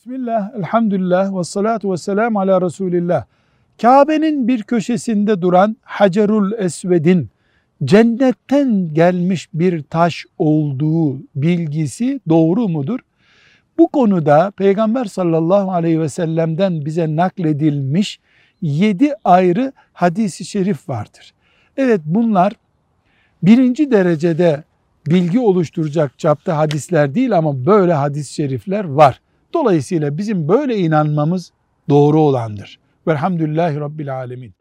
Bismillah, elhamdülillah ve salatu ve selamu ala Resulillah. Kabe'nin bir köşesinde duran Hacerul Esved'in cennetten gelmiş bir taş olduğu bilgisi doğru mudur? Bu konuda Peygamber sallallahu aleyhi ve sellem'den bize nakledilmiş yedi ayrı hadisi şerif vardır. Evet bunlar birinci derecede bilgi oluşturacak çapta hadisler değil ama böyle hadis-i şerifler var. Dolayısıyla bizim böyle inanmamız doğru olandır. Velhamdülillahi Rabbil Alemin.